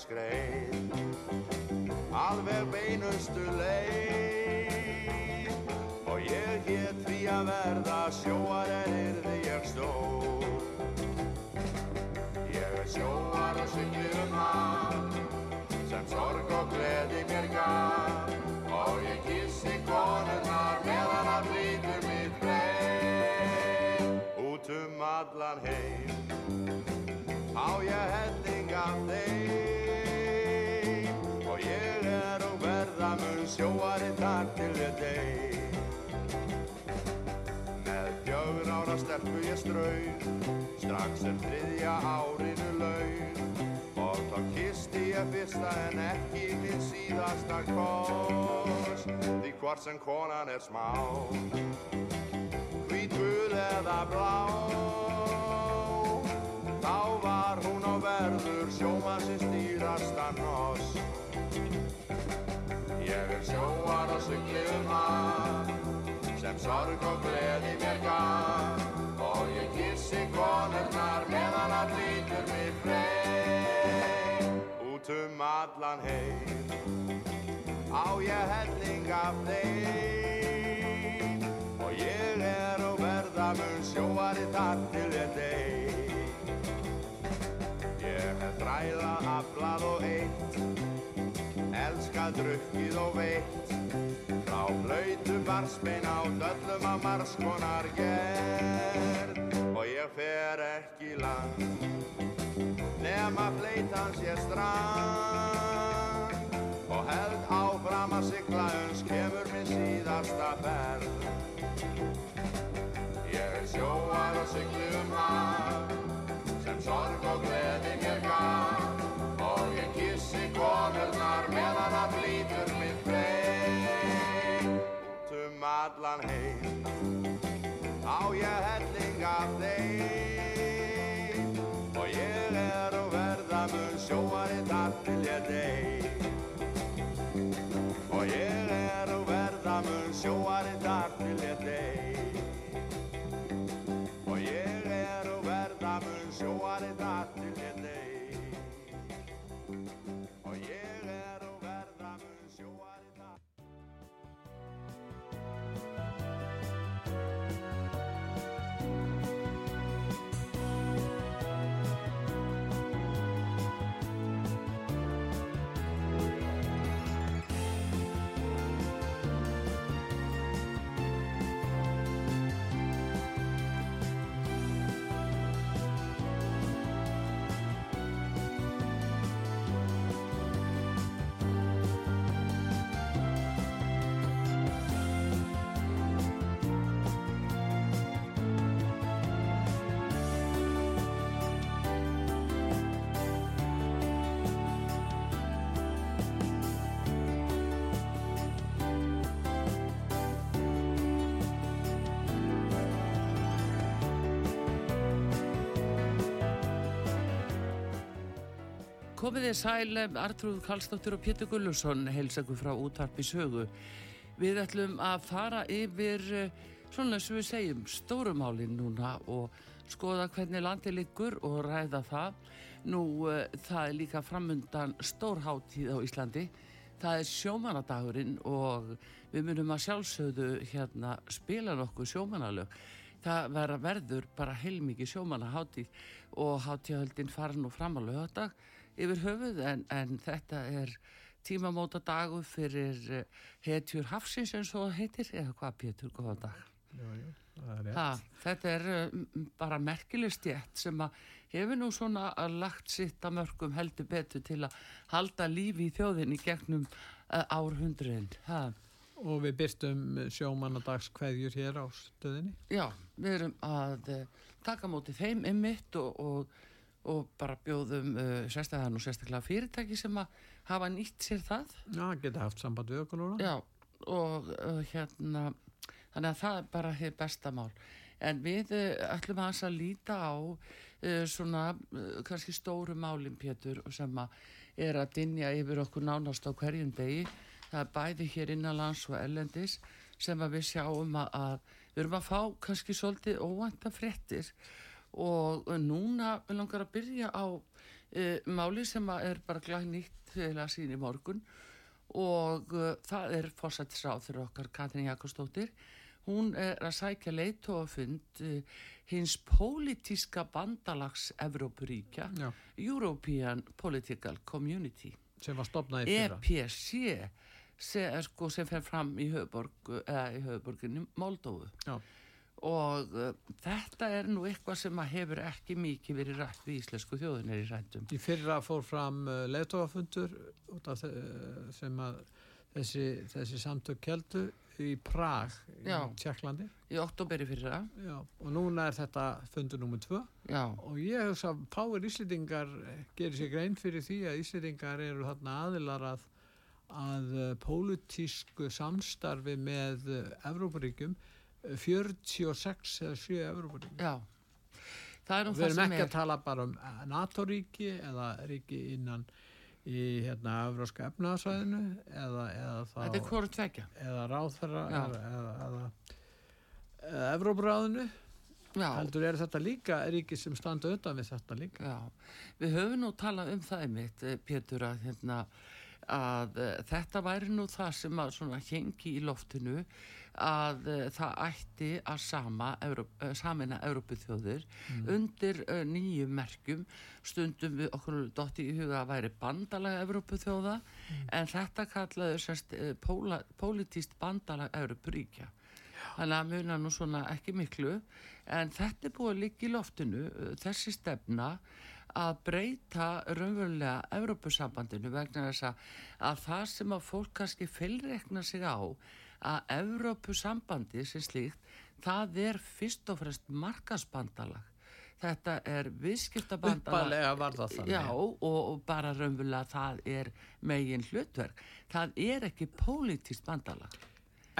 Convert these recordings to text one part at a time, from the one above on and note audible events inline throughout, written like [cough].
Skreið. Alveg beinustu leið. Og ég hétt því að verða sjóar en yrði ég stór. Ég er sjóar og sigli um haf sem sorg og gleði mér gaf. Og ég kissi konurnar meðan að blíður mitt breið út um allan heim á ég helling af þeim sjóari þar til ég deg með fjögur ára stelpu ég strauð strax er þriðja árinu laun. Og þá kisti ég fyrsta en ekki minn síðasta koss því hvort sem konan er smá. Hvít gul eða blá sorg og gleði mér gaf og ég kissi konurnar meðan að lítur mér frey út um allan heim á ég helling af þeim og ég er og verða mun sjóari þar til ég deg ég hef þræla, aflað og eitt elskað, drukkið og veitt. Frá blöytu barsbein á döllum á marskonar gerð. Og ég fer ekki land nema fleitan sé strand. Og held áfram að sigla uns kemur minn síðasta ferð. Ég sjóar og sigli um haf sem sorg og gleði mér allan heim. Á ég helling af þeim. Og ég er og verða mun sjóari þar til ég deg og ég er og verða mun sjóari Komið þið sæl, Artrúð Karlsdóttir og Pétur Gullusson heilsakur frá útvarpi sögu. Við ætlum að fara yfir, eh, svona sem við segjum, stórumálinn núna og skoða hvernig landi liggur og ræða það. Nú, uh, það er líka framundan stórháttíð á Íslandi. Það er sjómanadagurinn og við munum að sjálfsögðu hérna spila nokkuð sjómanalög. Það verður bara heilmikið sjómanaháttíð og háttíðahöldin fara nú fram á lögadag yfir höfuð en, en þetta er tímamóta dagur fyrir eh, hetjur hafsins eins og það heitir eða hvað Pétur, góðan dag jú, það er. Ha, þetta er uh, bara merkileg stjætt sem að hefur nú svona lagt sitt að mörgum heldur betur til að halda lífi í þjóðinni gegnum uh, árhundruðin. Ha, Og við byrstum sjómannadags kveðjur hér á stöðinni. já, við erum að taka móti þeim einmitt og, og, og bara bjóðum uh, sérstaklega sérstaklega fyrirtæki sem að hafa nýtt sér það. Já, geta haft samband við okkur núna. Já, og uh, hérna, þannig að það er bara hér besta mál. En við uh, ætlum að líta á uh, svona uh, kannski stóru málin Pétur sem að er að dinja yfir okkur nánast á hverjum degi. Það er bæði hér innanlands og ellendis sem að við sjáum að, að við erum að fá kannski svolítið óvænta fréttir og uh, núna langar að byrja á uh, máli sem er bara glæð nýtt til að sína í morgun. Og uh, það er fórsættisráð fyrir okkar Katrin Jakobsdóttir. Hún er að sækja leitóafund uh, hins pólitíska bandalags Evrópuríkja European Political Community. Sem var stopnað í fyrra. EPC sem, sko, sem fer fram í höfuborginni Moldófu og uh, þetta er nú eitthvað sem að hefur ekki mikið verið rætt við íslensku þjóðinir í rættum í fyrra fór fram uh, af þe- uh, sem að þessi, þessi samtök keldu í Prag í. Tjekklandi. í oktoberi fyrir það Já, og núna er þetta fundur nummer tvö. Já, og ég hugsa að fáir Íslendingar gerir sér grein fyrir því að Íslendingar eru þarna aðilar að, að pólitísku samstarfi með Evróparíkjum 46 eða 7 Evróparíkjum. já. Það er nú Við það erum sem ekki er. að tala bara um uh, NATO-ríki eða ríki innan í hérna Evróska efnaðsvæðinu eða, eða þá þetta er hvort tvekja eða ráðferra eða, eða, eða, Evrópuráðinu. Já, heldur er þetta líka ríki sem standa utan við þetta líka. Já, við höfum nú talað um það einmitt, eh, Pétur að hérna að uh, þetta væri nú það sem að svona hengi í loftinu að uh, það ætti að sama Evróp, uh, samina Európuþjóðir undir uh, nýju merkjum. Stundum við okkur dotti í huga að væri bandalag Európuþjóða en þetta kallaði sérst póla, pólitíst bandalag Európuríkja þannig að muna nú svona ekki miklu en þetta er búið að liggja í loftinu þessi stefna að breyta raunverulega Evrópusambandinu vegna þess að, að það sem að fólk kannski fylgrekna sig á að Evrópusambandi sem slíkt það er fyrst og fremst markasbandalag þetta er viðskiptabandalag. Já, og, og bara raunverulega það er megin hlutverk. Það er ekki pólitískt bandalag.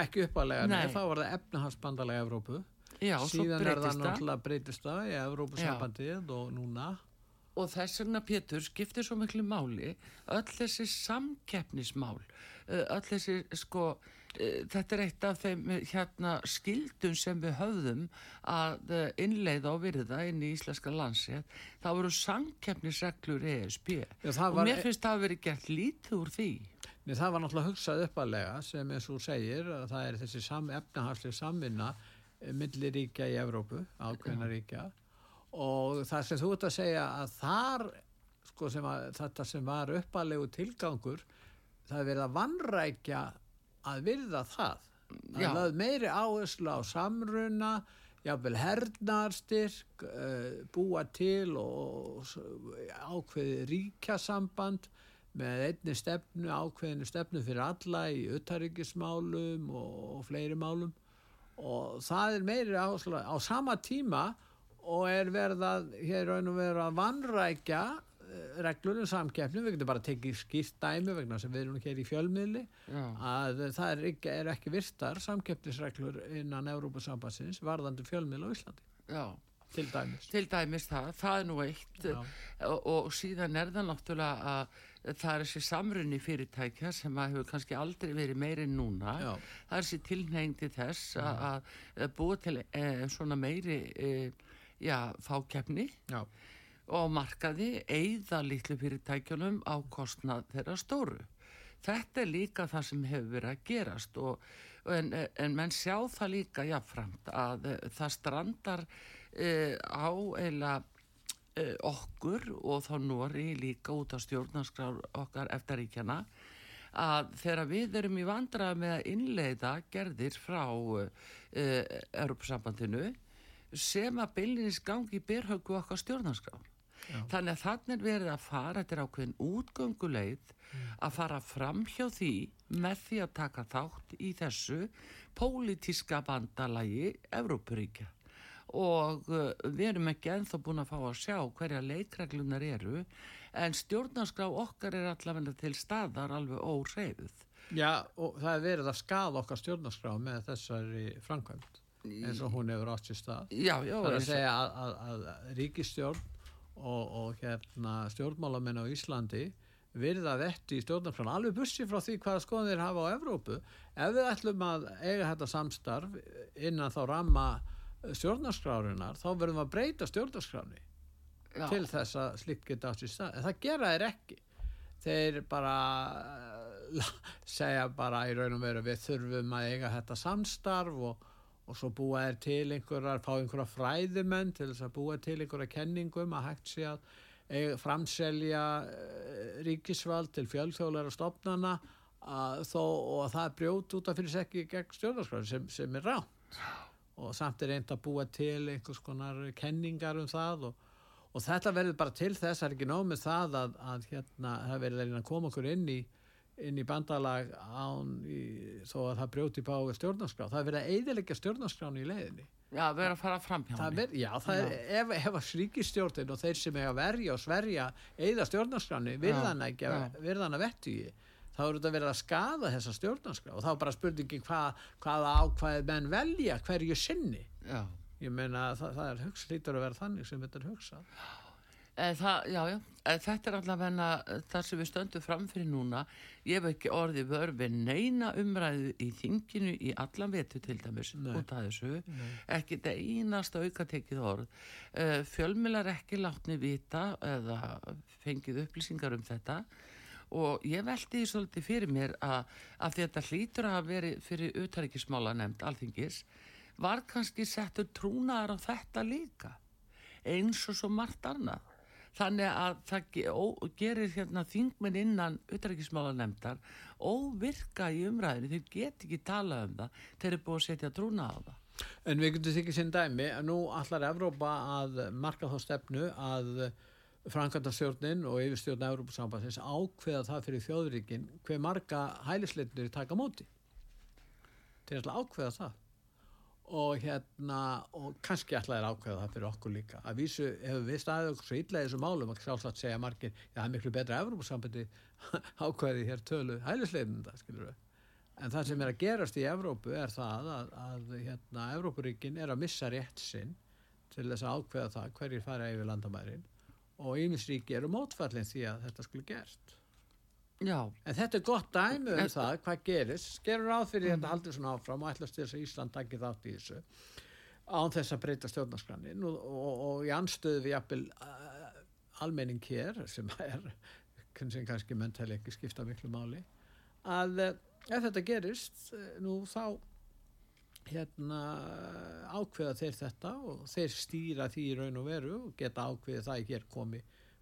Ekki uppalega, nei, Nei. þá var það efnahagsbandalega Evrópu. Já, síðan er það. náttúrulega breytist það í Evrópusambandið og núna og þess vegna Pétur skiptir svo miklu máli öll þessi samkeppnismál uh, öll þessi sko uh, þetta er eitt af þeim uh, hérna skildum sem við höfðum að innleiða og virða inn í íslenska landsið það voru samkeppnisreglur ESB og mér finnst það að vera gert lítið úr því. Nei, það var náttúrulega hugsað uppalega sem eins og segir að það er þessi sam, efnahagslega samvinna eh, milli ríkja í Evrópu, ákveðna ríkja og það sem þú ert að segja að þar sko sem að þetta sem var uppalegu tilgangur það er verið að vannrækja að virða það. Það er lögð meiri áherslu á samruna jáfnvel hernarstyrk uh, búa til og ákveði ríkjasamband með einni stefnu, ákveðinu stefnu fyrir alla í uttaríkismálum og, og fleiri málum. Og það er meiri áherslu á sama tíma og er verið að hér raun og veru að vannrækja eh, reglur um samkeppni, við getum bara tekið skýrt dæmi vegna sem við erum hér í fjölmiðli Já. að það er ekki, er ekki virtar samkeppnisreglur innan Európa-sambansins varðandi fjölmiðl á Íslandi. Já. til dæmis. Til dæmis það, það er nú eitt. Og, og síðan er það náttúrulega að það er þessi samrunni fyrirtækja sem að hefur kannski aldrei verið meiri en núna. Já. það er þessi tilneying til þess að búa til e, svona meiri e, já, fákeppni Já. og markaði eigða litlu fyrirtækjunum á kostnað þeirra stóru. Þetta er líka það sem hefur verið að gerast og, en, en menn sjá það líka jáfnframt að eh, það strandar uh, á eila uh, okkur og þá Nóri líka út á stjórnarskrár okkar eftaríkjana að þegar við erum í vandrað með að innleiða gerðir frá uh, Europasambandinu sem að byllinis gangi í berhaugu okkar stjórnarskrá. Þannig að þannig er verið að fara, þetta er ákveðin útgönguleið, að fara fram hjá því með því að taka þátt í þessu pólitíska bandalagi Evrópuríkja. Og uh, við erum ekki enþá búin að fá að sjá hverja leikreglunar eru, en stjórnarskrá okkar er allavega til staðar alveg óreifuð. Já, og það er verið að skaða okkar stjórnarskrá með þessari framkvæmt eins og hún hefur átt sér stað. Já, já, Það er að segja að, að, að ríkistjórn og, og hérna stjórnmálamenn á Íslandi virða vetti í stjórnarskránu alveg bussi frá því hvaða skoðan þeir hafa á Evrópu ef við ætlum að eiga þetta samstarf innan þá ramma stjórnarskrárunar þá verðum við að breyta stjórnarskráni já. til þess að slikt geta átt í stað en það gera þeir ekki þeir bara eh, [laughs] segja bara í raun og veru við þurfum að eiga þetta samstarf og, og svo búa þeir til einhverjar, fá einhverja fræðimenn til þess að búa til einhverja kenningum að hægt sé að eiga, framselja eh, ríkisvald til fjölþjóðlega stofnana að þó og að það brjót út af fyrir sig ekki gegn stjórnarskráni sem, sem er rátt og samt er reynd að búa til einhvers konar kenningar um það og, og þetta verður bara til þess það er ekki nóg með það að, að hérna, það verður að koma okkur inn í inn í bandalag án í, þó að það brjóti bá stjórnarskrá. Það er verið að eidilegja stjórnarskránu í leiðinni. Já, við erum að fara fram hjá það henni. já, það er, ef, ef að ríkistjórnin og þeir sem að verja og sverja eða stjórnarskráni, virðan virðan að vettugi þá eru þetta verið að skada þessa stjórnarskrá. Og þá bara spurningi hva, hvaða ákvæði menn velja hverju sinni. Já. ég meina það, það er hugsa, lítur að vera þannig sem þetta er hugsað það, já, já, en þetta er allavega það sem við stöndum framfyrir núna. Ég hef ekki orðið vör við neina umræðu í þinginu í allan vetu til dæmis Nei. út af þessu. Ekki þetta einasta aukatekið orð. Fjölmilar ekki látni vita eða fengið upplýsingar um þetta og ég veldi því svolítið fyrir mér að, að þetta hlýtur að verið fyrir utaríkismála nefnd alþingis var kannski settur trúnaðar á þetta líka eins og svo margt annað þannig að það gerir hérna þingmenn innan utrækismála nefndar óvirka í umræðinu þeir get ekki talað um það. Þeir eru búið að setja trúna á það. En við getum þykir sinn dæmi að nú allar Evrópa að marka þá stefnu að Frankandastjórnin og yfirstjórn Evrópusambansins ákveða það fyrir þjóðríkin hver marga hælisleitinir taka móti. Ætla að ákveða það og hérna og kannski þeir að ákveða það fyrir okkur líka. Að vísu hefur við staðið okkur svo illa í þessu málum að sjálfsagt segja margir, já það er miklu betra Evrópusambandi [laughs] ákveði hér tölu við. En það sem er að gerast í Evrópu er það að, að hérna, Evrópuríkin er að missa rétt sinn til þess að ákveða það hverjir fara yfir landamærin og Ímisríki eru mótfallin því að þetta skulle gerst. Já, En þetta er gott dæmi um En- það hvað gerist. Skerur ráð fyrir þetta haldur svona áfram og ætlast þess að Ísland takki þátt í þessu án þess að breyta stjórnarskranin og, og, og í anstöðu við jafnvel uh, almenning hér sem er sem kannski mentali ekki skipta miklu máli að uh, ef þetta gerist uh, nú þá hérna ákveða þeir þetta og þeir stýra því í raun og veru og geta ákveðið það að hér komi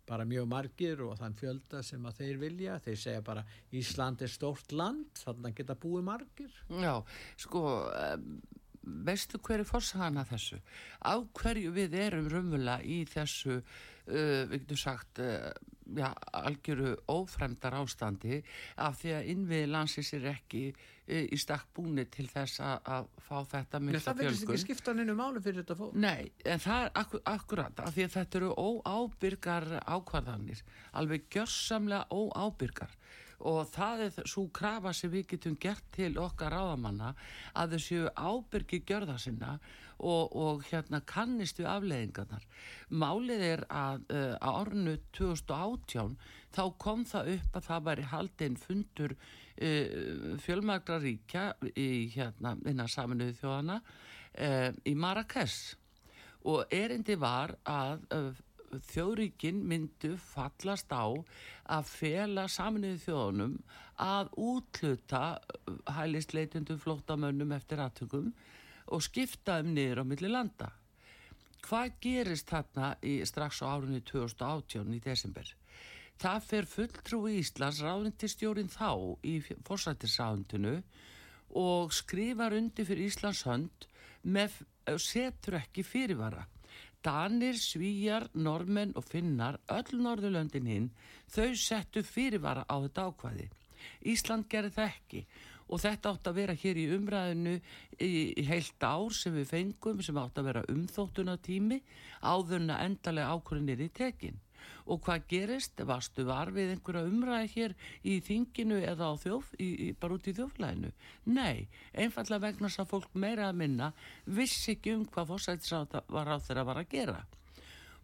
bara mjög margir og þann fjölda sem að þeir vilja. Þeir segja bara Ísland er stórt land þannig að geta búið margir. Já, sko veistu hver er forsagan að þessu? Á hverju við erum rumvula í þessu uh, við getum sagt uh, já, algjöru ófremdar ástandi af því að innviði landsins er ekki uh, í stakk búni til þess að, að fá þetta Nei, mikla það verðist fjölgun ekki skipta neinu máli fyrir þetta fólk. Nei, en það er akkur, akkurat af því að þetta eru óábyrgar ákvarðanir, alveg gjörsamlega óábyrgar. Og það er svo krafa sem við getum gert til okkar ráðamanna að þau séu ábyrgi gjörða sinna og, og hérna kannist við afleðingarnar. Málið er að uh, á ornu 2018 þá kom það upp að það væri haldinn fundur uh, fjölmagra ríkja í hérna innan saminuðu þjóðana uh, í Marrakesh og erindi var að uh, þjóðríkin myndu fallast á að fela saminuðu þjóðunum að útluta hælisleitundum flóttamönnum eftir aðtökum og skipta um niður á milli landa. Hvað gerist þarna í, strax á árunni 2018 í desember? það fer fulltrúi Íslands ráðindistjórin þá í fórsættisráðundinu og skrifar undir fyrir Íslands hönd með setur ekki fyrirvara. Danir, Svíjar, Normenn og Finnar, öll Norðurlöndin hinn, þau settu fyrirvara á þetta ákvæði. Ísland gerir það ekki og þetta átt að vera hér í umræðinu í, í heilt ár sem við fengum sem átt að vera umþóttuna tími áðurna endalega ákvörðinir í tekin. Og hvað gerist, varstu var við einhverja umræði hér í þinginu eða þjóf, í, í, bara út í þjóflæðinu nei, einfallega vegna þess að fólk meira að minna vissi ekki um hvað fórsættisráð var á þeirra var að gera.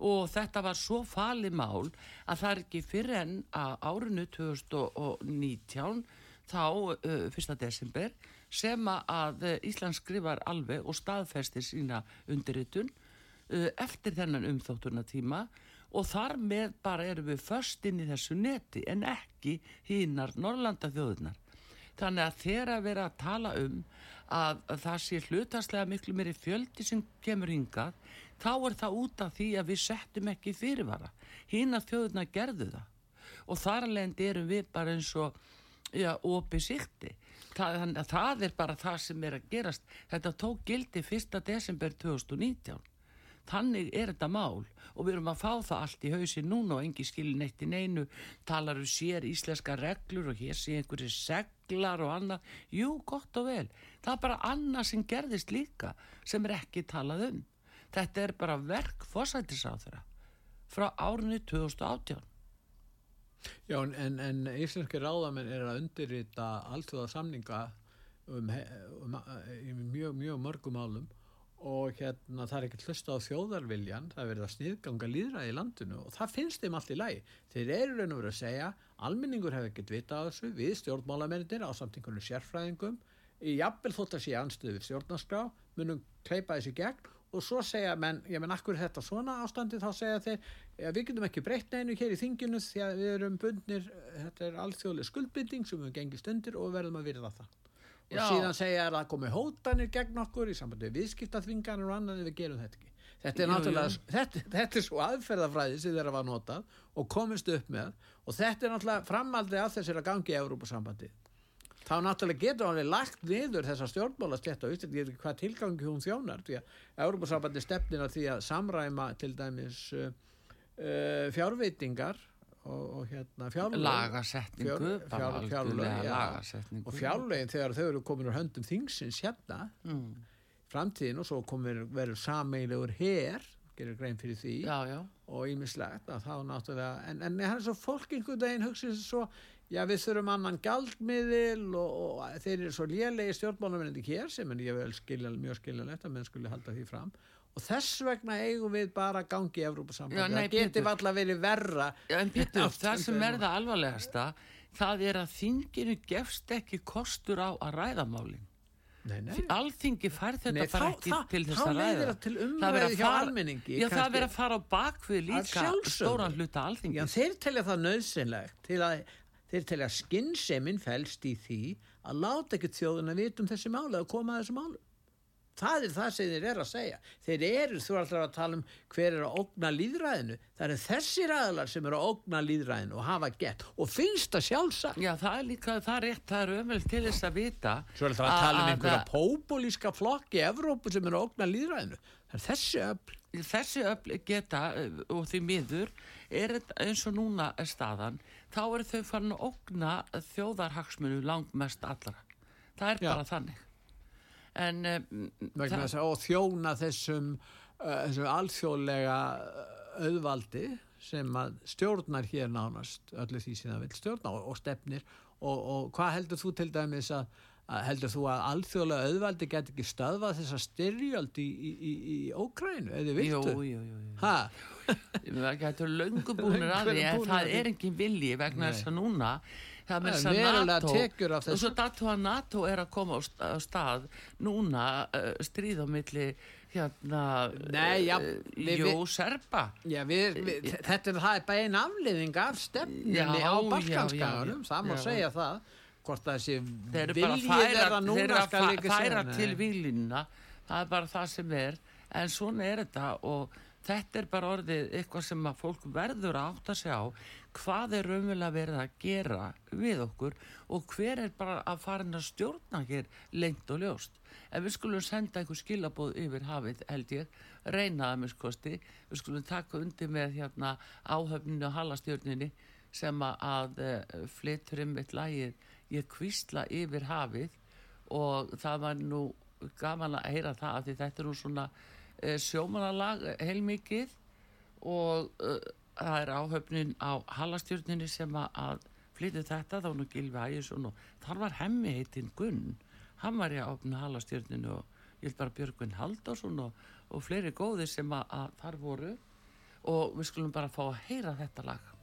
Og þetta var svo fali mál að það er ekki fyrir enn að árinu 2019 þá, 1. desember sem að Íslands skrifar alveg og staðfestir sína undirritun eftir þennan umþótturna tíma og þar með bara erum við först inn í þessu neti en ekki hínar Norrlanda þjóðunar. Þannig að þeirra að vera að tala um að, að það sé hlutastlega miklu meiri fjöldi sem kemur hingað, þá er það út af því að við settum ekki fyrirvara. Hínar þjóðuna gerðu það og þar alveg erum við bara eins og ja, opið sikti. Það, það er bara það sem er að gerast. Þetta tók gildi 1. desember 2019 þannig er þetta mál og við erum að fá það allt í hausi núna og engi skilin eitt í neinu talar um sér íslenska reglur og hér sé einhverju seglar og annað jú, gott og vel það er bara annað sem gerðist líka sem er ekki talað um þetta er bara verk fósættisáþura frá árinu 2018 Já, en, en íslenski ráðamenn er að undirrita alltaf samninga um, um, um, mjög, mjög mörgum álum og hérna það er ekkert hlusta á þjóðarviljan það verður að sniðganga líðræði í landinu og það finnst þeim allt í lagi. Þeir eru raun og verið að segja almenningur hefur ekkert vita á þessu við stjórnmálamennir á samtingunum sérfræðingum í jafnvel þótt að sé anstöðu við stjórnarskrá munum kleipa þessi gegn og svo segja menn, ég menn akkur þetta svona ástandi þá segja þeir ja, við getum ekki breytt neinu hér í þinginu því að við erum bundnir, þetta er alþjóðlega skuldbynding sem við gengist undir og verðum að virða það. Og Já. síðan segja að það komi hótanir gegn okkur í sambandi við viðskiptaþvinganir og annan en við gerum þetta ekki. Þetta er jú, náttúrulega, jú. [laughs] Þetta, þetta er svo aðferðafræði sem þeirra var notað og komist upp með. Og þetta er náttúrulega framaldi af þessir að gangi í Európa-sambandi þá náttúrulega getur hann lagt niður þessa stjórnmála slett á Íslandi, ég veit ekki hvað tilgangi hún þjónar því að Európa-sambandi stefnir að því að samræma til dæmis uh, uh, fjárveitingar og, og hérna fjárlögin lagasetningu fjár, fjárlögin ja, og fjárlögin þegar þau eru komin úr höndum þingsins hérna mm. framtíðin og svo komir verður sameigilegur hér gerir grein fyrir því. Já, já. og ímislegt að þá náttúrulega en, en það er svo fólk einhvern veginn hugsið svo já við þurfum annan galdmiðil og, og þeir eru svo lélegi stjórnmálum en ekki hér sem en ég vil skilja mjög skiljanlegt að menn skulle halda því fram og þess vegna eigum við bara gangi í Evrópa-sambandi, það getur alltaf verið verra Já, en Pétur, það sem er það alvarlegasta það er að þinginu gefst ekki kostur á að ræða málin. Alþingi fær þetta nei, bara ekki það, til þess að ræða. Þá til það verður að fara á bakvið líka stóran hluta alþingi Já, þeir telja það nöðsynlegt til að þeir telja að skinnsemminn fælst í því að láta ekki þjóðun að vita um þessi máli að koma að þessu málu það er það sem þeir eru að segja. Þeir eru þú alltaf að tala um hver er að ógna líðræðinu það eru þessir aðlar sem eru að ógna líðræðinu og hafa gett og finnst það sjálfsagt. Já það er líka, það er rétt, það er ömvel til þess að vita Svo er það að tala um einhverja pópulíska flokki í Evrópu sem eru að ógna líðræðinu það er þessi öll Þessi öll geta og því miður er eins og núna er staðan þá eru þau farin að ógna þjóðarhagsmunu langt mest allara það er Já. bara þannig en uh, og þjóna þessum, uh, þessum alþjóðlega auðvaldi sem að stjórnar hér nánast öllu því sem það vil stjórna og, og stefnir. Og, og hvað heldur þú til dæmis að, að heldur þú að alþjóðlega auðvaldi get ekki stöðvað þessa styrjöld í, í, í, í Ókrænu, eða viltu? Jú, jú, jú, jú. Þetta er löngubúnir að því en það er engin vilji vegna þess að núna það með þess að NATO. og svo dato að NATO er að koma á stað núna uh, stríð á milli hérna Nei, já, uh, við, Jó, Serba. Já, við, við, þetta er það er bara einn afliðing af stefninni á Balkanskaganum það má segja það hvort það sé viljið þeirra núna skal líka segja þeir eru að færa til viljina það er bara það sem er. En svona er þetta og þetta er bara orðið eitthvað sem að fólk verður að átta sig á. Hvað er raunverulega verið að gera við okkur og hver er bara að fara inn að stjórna hér lengt og ljóst? En við skulum senda einhver skilabóð yfir hafið held ég, reynaða með skosti við skulum taka undir með hérna áhöfninu og halastjórnini sem að uh, flyttur um eitt lagið ég kvísla yfir hafið. Og það var nú gaman að heyra það af því þetta er nú svona sjómanalag heilmikið og uh, það er áhöfnin á halastjórnini sem að, að flyttu þetta þá nú Gilvi Ægjesson og þar var hemmi heitinn Gunn. Hann var í áhöfni halastjórninu og ég held bara Björgvin Haldarsson og, og fleiri góðir sem að, að þar voru. Og við skulum bara fá að heyra þetta lag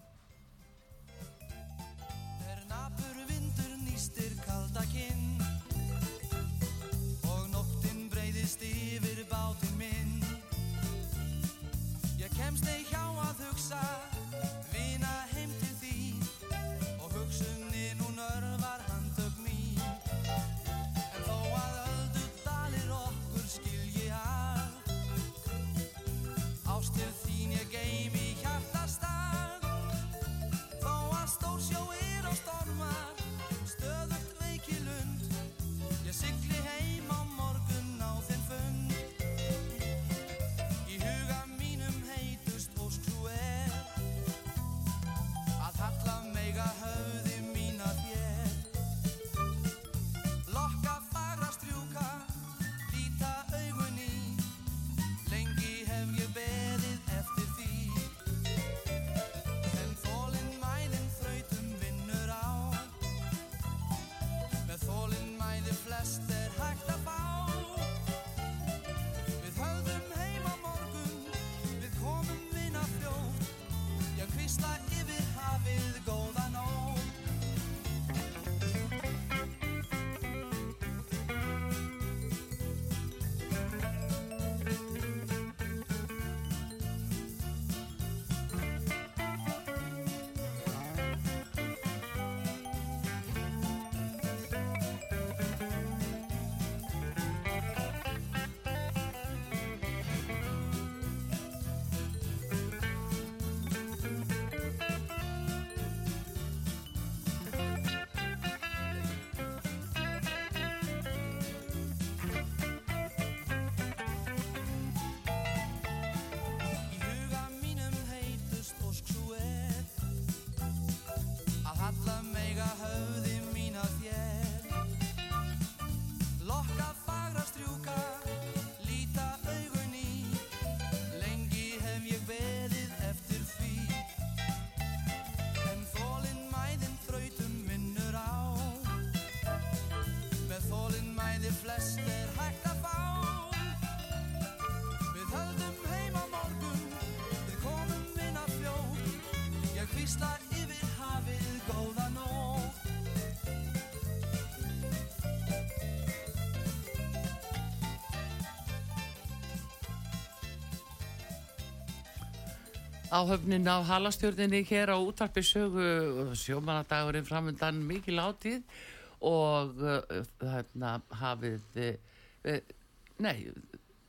Áhöfnin á halastjórninni hér á útarpi sögu sjómanadagurinn framöndan mikið látið og uh, þarna hafið uh, nei,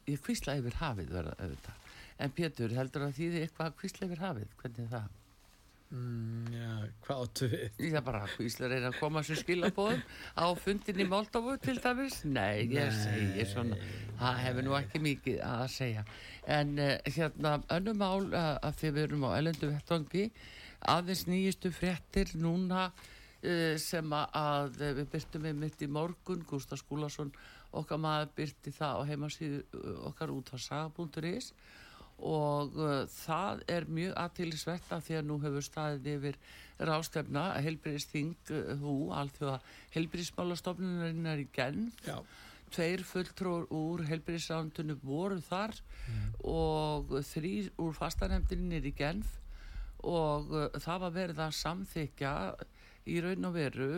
ég kvísla yfir hafið verða auðvitað. En Pétur, heldur að þýði eitthvað að kvísla yfir hafið? Hvernig er það? Mm, já, hvað áttu við? Er bara kvísla reyna að koma sér skilabóðum á fundin í Moldovu til dæmis. Nei, ég segi svona, það hefur nú ekki mikið að segja. En uh, hérna, önnum mál uh, að því við erum á elendu vettvangi, aðeins nýjustu fréttir núna uh, sem að, við byrtum við mitt í morgun, Gústa Skúlason, okkar maður byrti það á heimasíðu okkar út á saga.is og uh, það er mjög aðtilisvert af því að nú hefur staðið yfir rástefna helbriðsþing uh, hú, alþjóða helbriðsmálastofnunarinnar í Genf. Já, tveir fulltrúr úr helbriðsrándunum voru þar og þrýr úr fastanemdinni í Genf. Og uh, það var verið að samþykja í raun og veru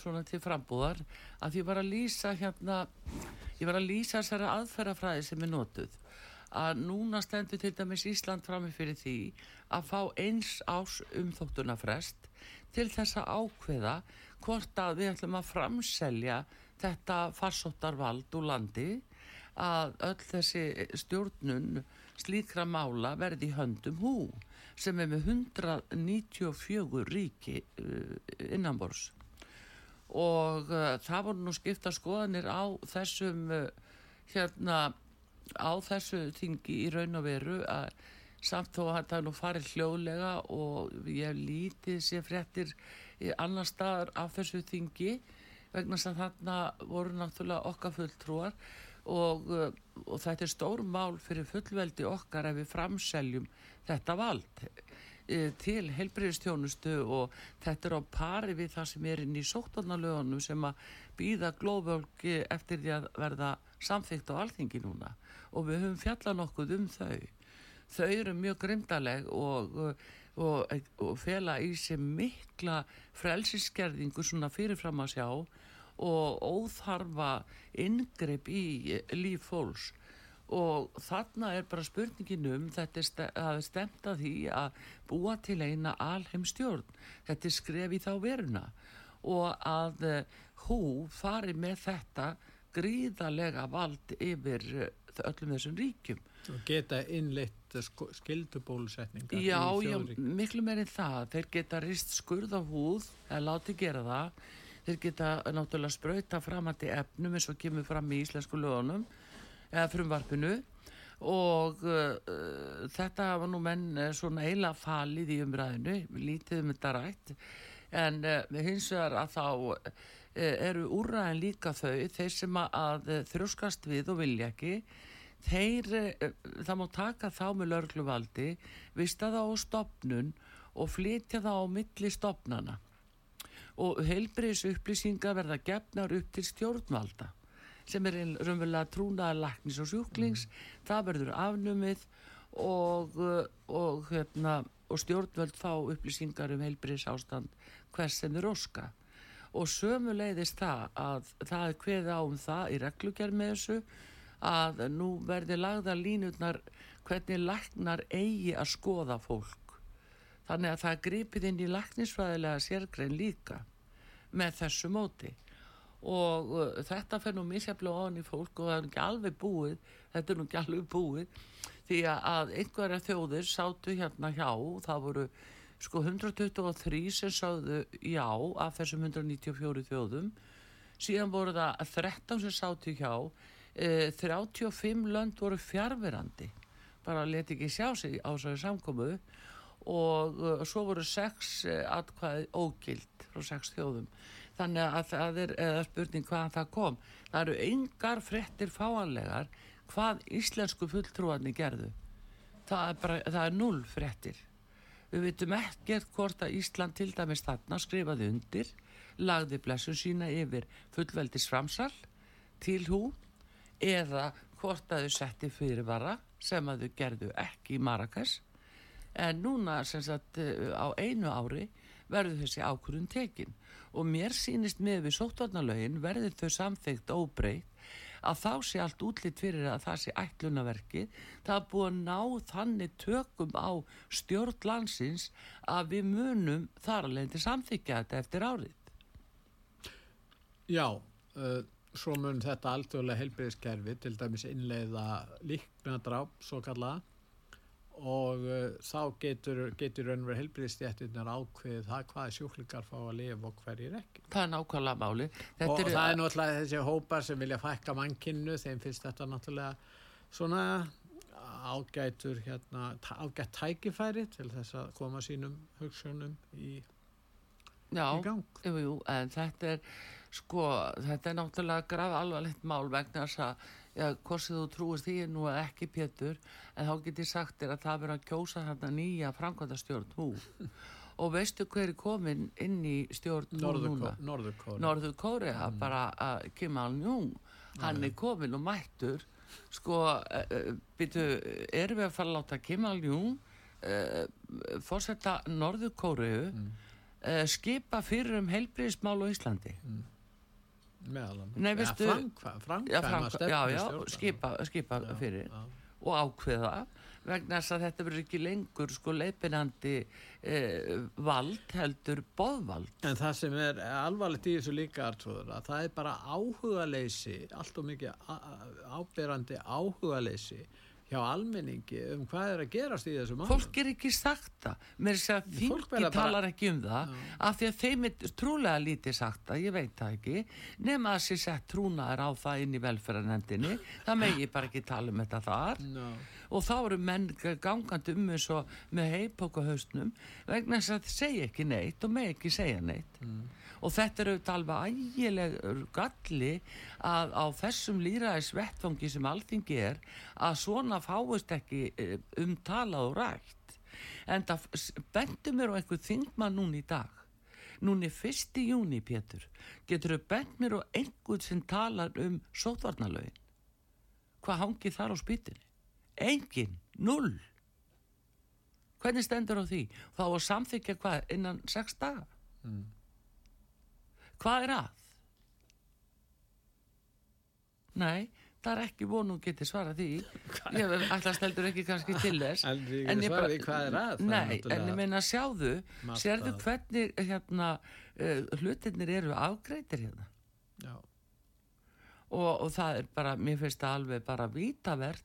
svona til frambúðar að ég var að lýsa hérna ég var að lýsa þessari aðferðafræði sem er notuð að núna stendur til dæmis Ísland frammi fyrir því að fá eins ás umþóttunafrest til þess að ákveða hvort að við ætlum að framselja þetta farsóttarvald úr landi að öll þessi stjórnun slíkra mála verði í höndum hú sem er með 194 ríki uh, innanbors og uh, það voru nú skipta skoðanir á þessum uh, hérna á þessu þingi í raun og veru að samt þó að það nú farið hljóðlega og ég hef lítið sér fréttir í annar staðar af þessu þingi vegna að þarna voru náttúrulega okkar fulltrúar og, uh, og þetta er stór mál fyrir fullveldi okkar ef við framseljum þetta vald eh, til helbriðistjónustu og þetta er á pari við það sem er inn í sóttarnalögunum sem að býða glóðvölgi eftir því að verða samþygt á alþingi núna og við höfum fjallað nokkuð um þau. Þau eru mjög grimdaleg og, og, og fela í sig mikla frelsiskerðingu svona fyrirfram að sjá og óþarfa ingreip í líf fólks. Og þarna er bara spurningin um þetta að stemta því að búa til eina alheimstjórn þetta er skref í þá veruna. Og að uh, hú fari með þetta gríðalega vald yfir uh, öllum þessum ríkjum. Og geta innleitt skildubólusetningar Já, já, miklu meirinn það. Þeir geta rist skurð á húð eða láti gera það. Þeir geta náttúrulega sprauta framandi efnum eins og kemur fram í íslensku lögunum eða frumvarpinu. Og uh, þetta var nú menn svona eila falið í umræðinu lítið um þetta rætt. En uh, hins vegar að þá eru úrræðin líka þau þeir sem að, þrjóskast við og vilja ekki þeir, uh, það má taka þá með lörgluvaldi vista þá á stopnun og flytja þá á milli stopnana og heilbriðs upplýsingar verða gefnar upp til stjórnvalda sem er raunverulega trúnaðar laknis og sjúklings, það verður afnumið og, og, hérna, og stjórnvöld fá upplýsingar um heilbriðs ástand hvers sem er óska og sömu leiðist það að það er hveða á um það í reglugjær með þessu að nú verði lagða línutnar hvernig laknar eigi að skoða fólk. Þannig að það gripið inn í laknisfræðilega sérgrein líka með þessu móti. Og uh, þetta fer nú misjaflega ofan í fólk og það er nú ekki alveg búið, þetta er nú ekki alveg búið því að einhverja þjóðir sátu hérna hjá, það voru sko 123 sem sáðu já af þessum 194 þjóðum, síðan voru það 13 sem sátu hjá, e, 35 lönd voru fjárverandi, bara leti ekki sjá sig á svo samkomu. Og uh, svo voru sex uh, atkvæði ógild frá sex þjóðum. Þannig að það er spurning hvaðan það kom. Það eru yngar frettir fáanlegar hvað íslensku fulltrúarni gerðu. Það er, bara, það er null frettir við vitum ekkert hvort að Ísland til dæmis þarna skrifaði undir lagði blessun sína yfir fullveldis framsal til hú eða hvort að þau setti fyrirvara sem að þau gerðu ekki í Marrakesh. En núna sagt á einu ári verður þessi ákvörðun tekin. Og mér sýnist með við sóttvarnalögin verður þau samþygt óbreytt að þá sé allt útlitt fyrir að það sé ætlunaverkið það er búið að ná þannig tökum á stjórn landsins að við munum þar alveg til samþykja þetta eftir árið. Já, uh, svo mun þetta alþjóðlega helbriðiskerfi til dæmis innleiða líknadráp svo kallaða og uh, þá getur, getur raunverð helbriðstjættirnar ákveðið það hvað sjúklingar fá að lifa og hverjir ekki. það er nákvæmlega máli Þetta og eru- það er náttúrulega þessi hópar sem vilja fækka mannkinnu, þeim finnst þetta náttúrulega svona ágætur hérna, ágætt tækifæri til þess að koma sínum hugsunum í, Já, í gang. jú, jú, en þetta er sko, þetta er náttúrulega graf alvarlegt mál vegna þess að já, hvort þú trúir því er nú eða ekki Pétur en þá get ég sagt þér að það verður að kjósa þarna nýja framkvæmdastjórn hú og veistu hver er komin inn í stjórn. Norður Kórea bara að Kim Al-Jung hann er komin og mættur sko, uh, byrju erum við að fara að láta Kim Al-Jung uh, fórsetta Norður Kóreu Mm. uh, skipa fyrir um heilbriðismál á Íslandi Meðal annars. Nei, veistu- ja, framkvæma, stjórnar. skipa, skipa Já, fyrir já. Og ákveða vegna þess að þetta verður ekki lengur sko leipinandi eh, vald heldur boðvald. En það sem er alvarlegt í þessu líka Artrúður, að það er bara áhugaleysi, allt og mikið áberandi áhugaleysi hjá almenningi um hvað er að gerast í þessu málum. fólk er ekki sagt það. Mér sé að Fólk þingi verða bara- talar ekki um það af því að þeim er trúlega lítið sagt það, ég veit það ekki. Nema að sér sett trúnaðar á það inn í velferðarnefndinni það megi bara ekki tala um þetta þar. No. og þá eru menn gangandi um eins og með heipóku hausnum vegna þess að segja ekki neitt og með ekki segja neitt og þetta eru alveg ægileg galli að á þessum líraðis vettfangi sem alþingi er að svona fáist ekki eh, um talað og rætt. En það bentu mér á einhver þingmann núna í dag. Núna er fyrsti júni Pétur. Getur þau bent mér á einhvern sem talar um sótvarnalögin hvað hangið þar á spýtinni engin, null. Hvernig stendur á því? Þá að samþykja hvað innan sex daga hvað er að? Nei það er ekki vonu að geti svara því. Ég ætla steldur ekki kannski til þess. En ég svarað bara- því hvað er að. Nei, en ég meina sjáðu, Margt sérðu hvernig hérna, uh, hlutirnir eru afgreitir hérna? Já. og, og það er bara, mér finnst það alveg bara vítavert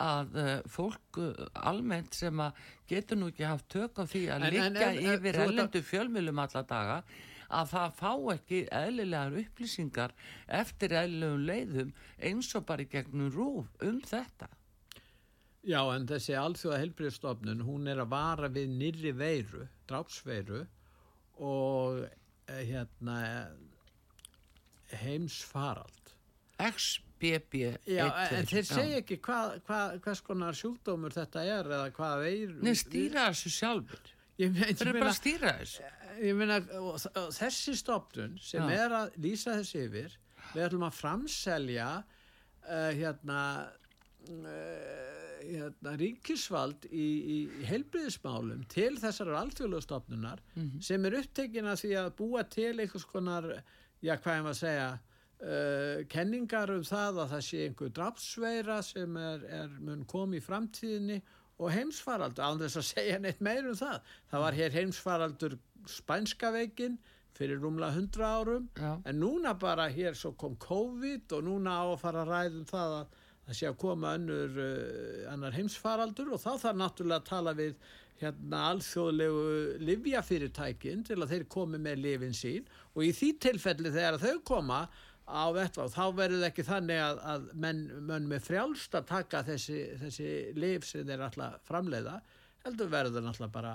að uh, fólk uh, almennt sem að getur nú ekki haft tök á því að ef- yfir ellendu fjölmjölum alla daga að það fá ekki eðlilegar upplýsingar eftir eðlilegum leiðum eins og bara í gegnum rúf um þetta. Já, en þessi alþjóða helbriðstofnun, hún er að vara við nýrri veiru, drápsveiru og eh, hérna heimsfarald. XBB Já, en þeir segja ekki hvað, hvað, hvers konar sjúkdómur þetta er eða hvað veiru. Nei, stýra þessu sjálfur. Þeir eru bara að stýra þessu. ég meina, þessi stofnun sem Já. er að lýsa þessi yfir, við ætlum að framselja uh, hérna, uh, hérna ríkisvald í, í heilbriðismálum til þessar alþjóðlega stofnunar sem er upptekin að því að búa til einhvers konar, já hvað ég maður að segja, Uh, kenningar um það að það sé einhver drafsveira sem er, er mun komi í framtíðinni og heimsfaraldur, án þess að segja neitt meir um það. Það var hér heimsfaraldur spænska veikin fyrir rúmlega 100 árum Já. en núna bara hér svo kom COVID og núna á að fara að ræðum það að það sé að koma önnur uh, annar heimsfaraldur og þá þarf náttúrulega að tala við hérna alþjóðlegu livjafyrirtækin til að þeir komi með lifin sín og í því tilfelli þegar þau koma á vettvá þá verður það ekki þannig að, að menn, menn með frjálst að taka þessi, þessi lif sem þeir alltaf framleiða heldur verður náttúrulega bara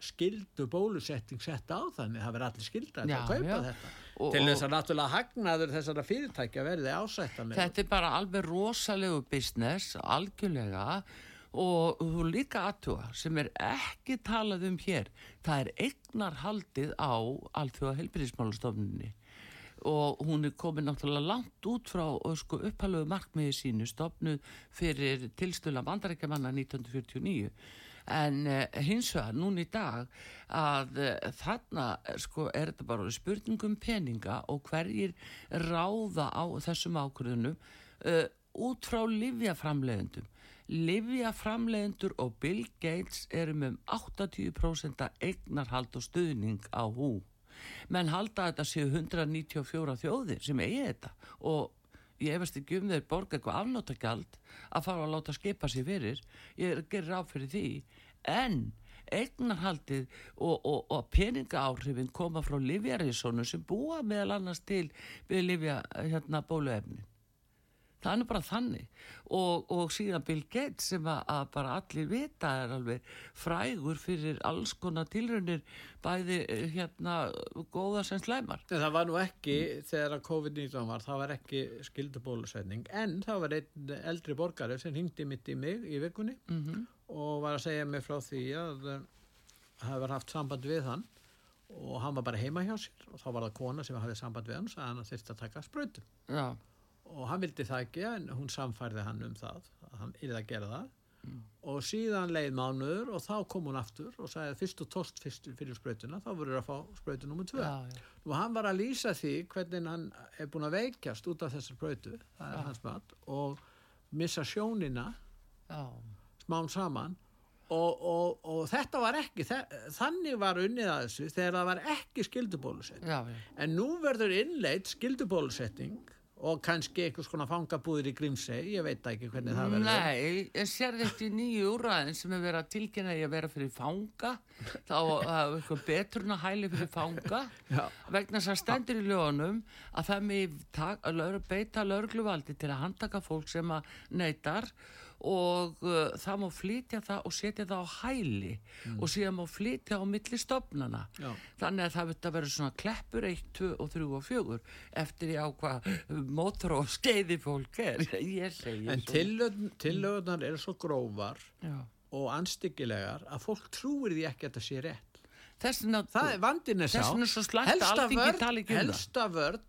skildu bólusetting sett á þannig. Það verður allir skilda Já, að kaupa já. þetta. Og- til þess að náttúrulega hagnaður þessara fyrirtækja verði ásættanlega Þetta er bara alveg rosalegu business, algjörlega. Og þú líka aðtúa sem er ekki talað um hér, það er eignarhaldið á alþjóða helbriðismálastofnunni og hún er komin náttúrulega langt út frá sko, upphæluðu markmiði sínu stofnuð fyrir tilstöla bandarækjamanna 1949 en uh, hins vegar núna í dag að uh, þarna sko, er þetta bara orðið spurning um peninga og hverjir ráða á þessum ákvörðunum uh, út frá livjaframleiðendum livjaframleiðendur og Bill Gates eru með 80% eignarhald og stuðning á hú menn halda að þetta séu 194 þjóðir sem eigi þetta. Og ég efast ekki um þeir borga eitthvað afnóttagjald að fara að láta skipa sér fyrir. Ég gerir ráð fyrir því. En eignarhaldið og, og, og peningaáhrifin koma frá livjarísónu sem búa meðal annars til við livja hérna bóluefnin það er nú bara þannig. Og, og síðan Bill Gates sem að, að bara allir vita er alveg frægur fyrir alls konar tilraunir bæði eh, hérna góða sem slæmar. En það var nú ekki, þegar að COVID-19 var, það var ekki skildubólusetning, en það var einn eldri borgari sem hingdi mitt í mig í vikunni -hmm. og var að segja mig frá því að uh, hafa haft samband við hann og hann var bara heima hjá sér og þá var það kona sem hafði samband við hann og sagði hann að taka sprautum já, og hann vildi það ekki en hún samfærði hann um það að hann yrði að gera það og síðan leið mánuður og þá kom hún aftur og sagði að fyrst og tóst fyrst fyrir sprautuna þá voru að fá tvö já, já. og hann var að lýsa því hvernig hann er búin að veikjast út af þessar sprautu það er hans mat og missa sjónina já. smán saman og, og, og þetta var ekki þannig var unnið að þessu þegar það var ekki skildubólusett já, já. en nú verður innleitt skildubólusetting og kannski einhvers konar fangabúðir í Grímsey, ég veit ekki hvernig það verður. Nei, ég sér þetta í nýju úræðin sem er verið að tilkynna að vera fyrir fanga þá er eitthvað betrun að hæli fyrir fanga Já. vegna þess að stendur í lögunum að það með beita lögregluvaldi til að handtaka fólk sem að neytar og uh, það má flytja það og setja það á hæli og síðan má flytja á milli stofnana Já. þannig að það verður að vera svona kleppur 1, 2 og 3 og 4 eftir á hvað mótor og skeiði fólk er [laughs] ég En svo. tillögunar eru svo grófar Já. og anstíkilegar að fólk trúir því ekki að þetta sé rétt. Þess vegna, Það er vandin sá. Þess að helsta ekki um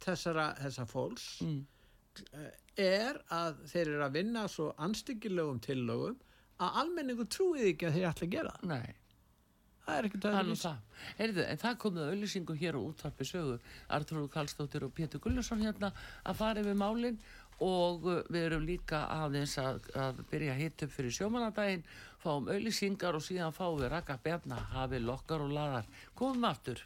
þessara, þessara fólks Mm. Er að þeir eru að vinna svo anstíkilegum tillögum að almenningu trúið ekki að þeir ætla að gera nei, Það er er öðruvísi. það. Heyrðu, en það komið auðlýsingu hér á útvarpi sögu. Artrúð Karlsdóttir og Pétur Gullusson hérna að fara yfir málinn og uh, við erum líka aðeins að, að byrja að hita upp fyrir sjómanadaginn, fáum auðlýsingar og síðan fáum við rakka bjarna, hafi lokkar og laðar. Komum aftur.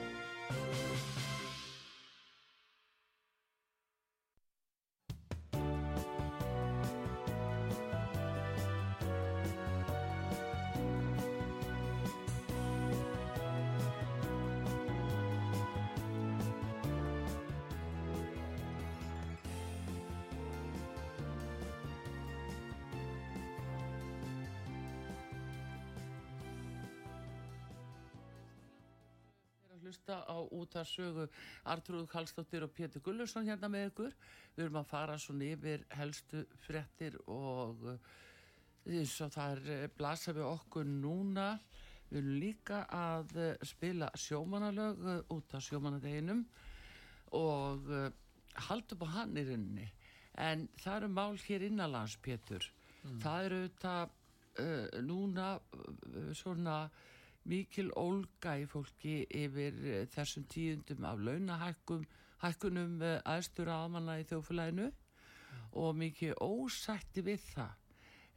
Hlusta á út af sögu Artrúð Kallstóttir og Pétur Gullusson hérna með ykkur. Við erum að fara svona yfir helstu fréttir og uh, eins og það er eh, blasa við okkur núna. Við erum líka að uh, spila sjómanalög út af sjómanadeginum og halda upp á hann í rauninni. En það eru mál hér innanlands, Pétur. Það eru þetta uh, núna uh, svona mikil ólga í fólki yfir uh, þessum tíundum af launahækkum hækkunum aðstur aðmanna í þjófélaginu og mikið ósætti við það.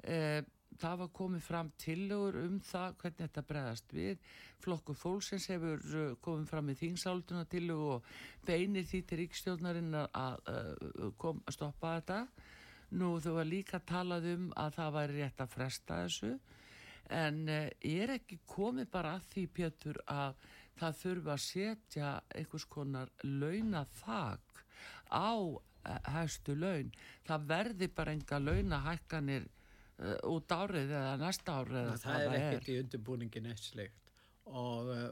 Uh, það var komið fram tillögur um það hvernig þetta bregðast við. Flokkur fólksins hefur komið fram með þingsálduna tillögu og beinir því til ríkstjórnarinn að kom, stoppa þetta. Nú þau var líka talað um að það væri rétt að fresta þessu en uh, er ekki komið bara að því Pétur að það þurfa að setja einhvers konar launathak á uh, hæstu laun. Það verði bara enga launahækkanir uh, út árið eða næsta árið það hvað er ekkert í undirbúningin eitt slikt og uh,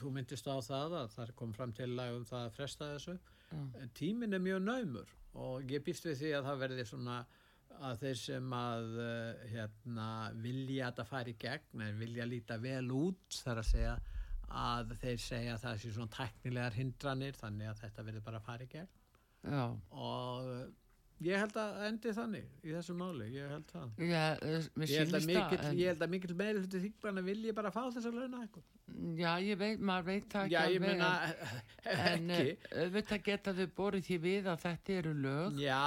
þú myndist á það að það kom fram til lag um það að fresta þessu. En tíminn er mjög naumur og ég býst við því að það verði svona að þeir sem að uh, hérna, vilja að það fari í gegn en vilja líta vel út þar að segja að þeir segja að það sé svona teknilegar hindranir þannig að þetta verði bara að fara í gegn. Já, og ég held að endi þannig í þessu máli, ég held það já, mér Ég held að mikill, en- ég held að mikill meiri hluti þingmanna vilji bara fá þessa launa eitthvað. Já, ég veit, maður veit það ekki Já, ég alveg, meina en, en [laughs] ekki. eh, auðvitað geta þau borið því við að þetta eru lög. Já,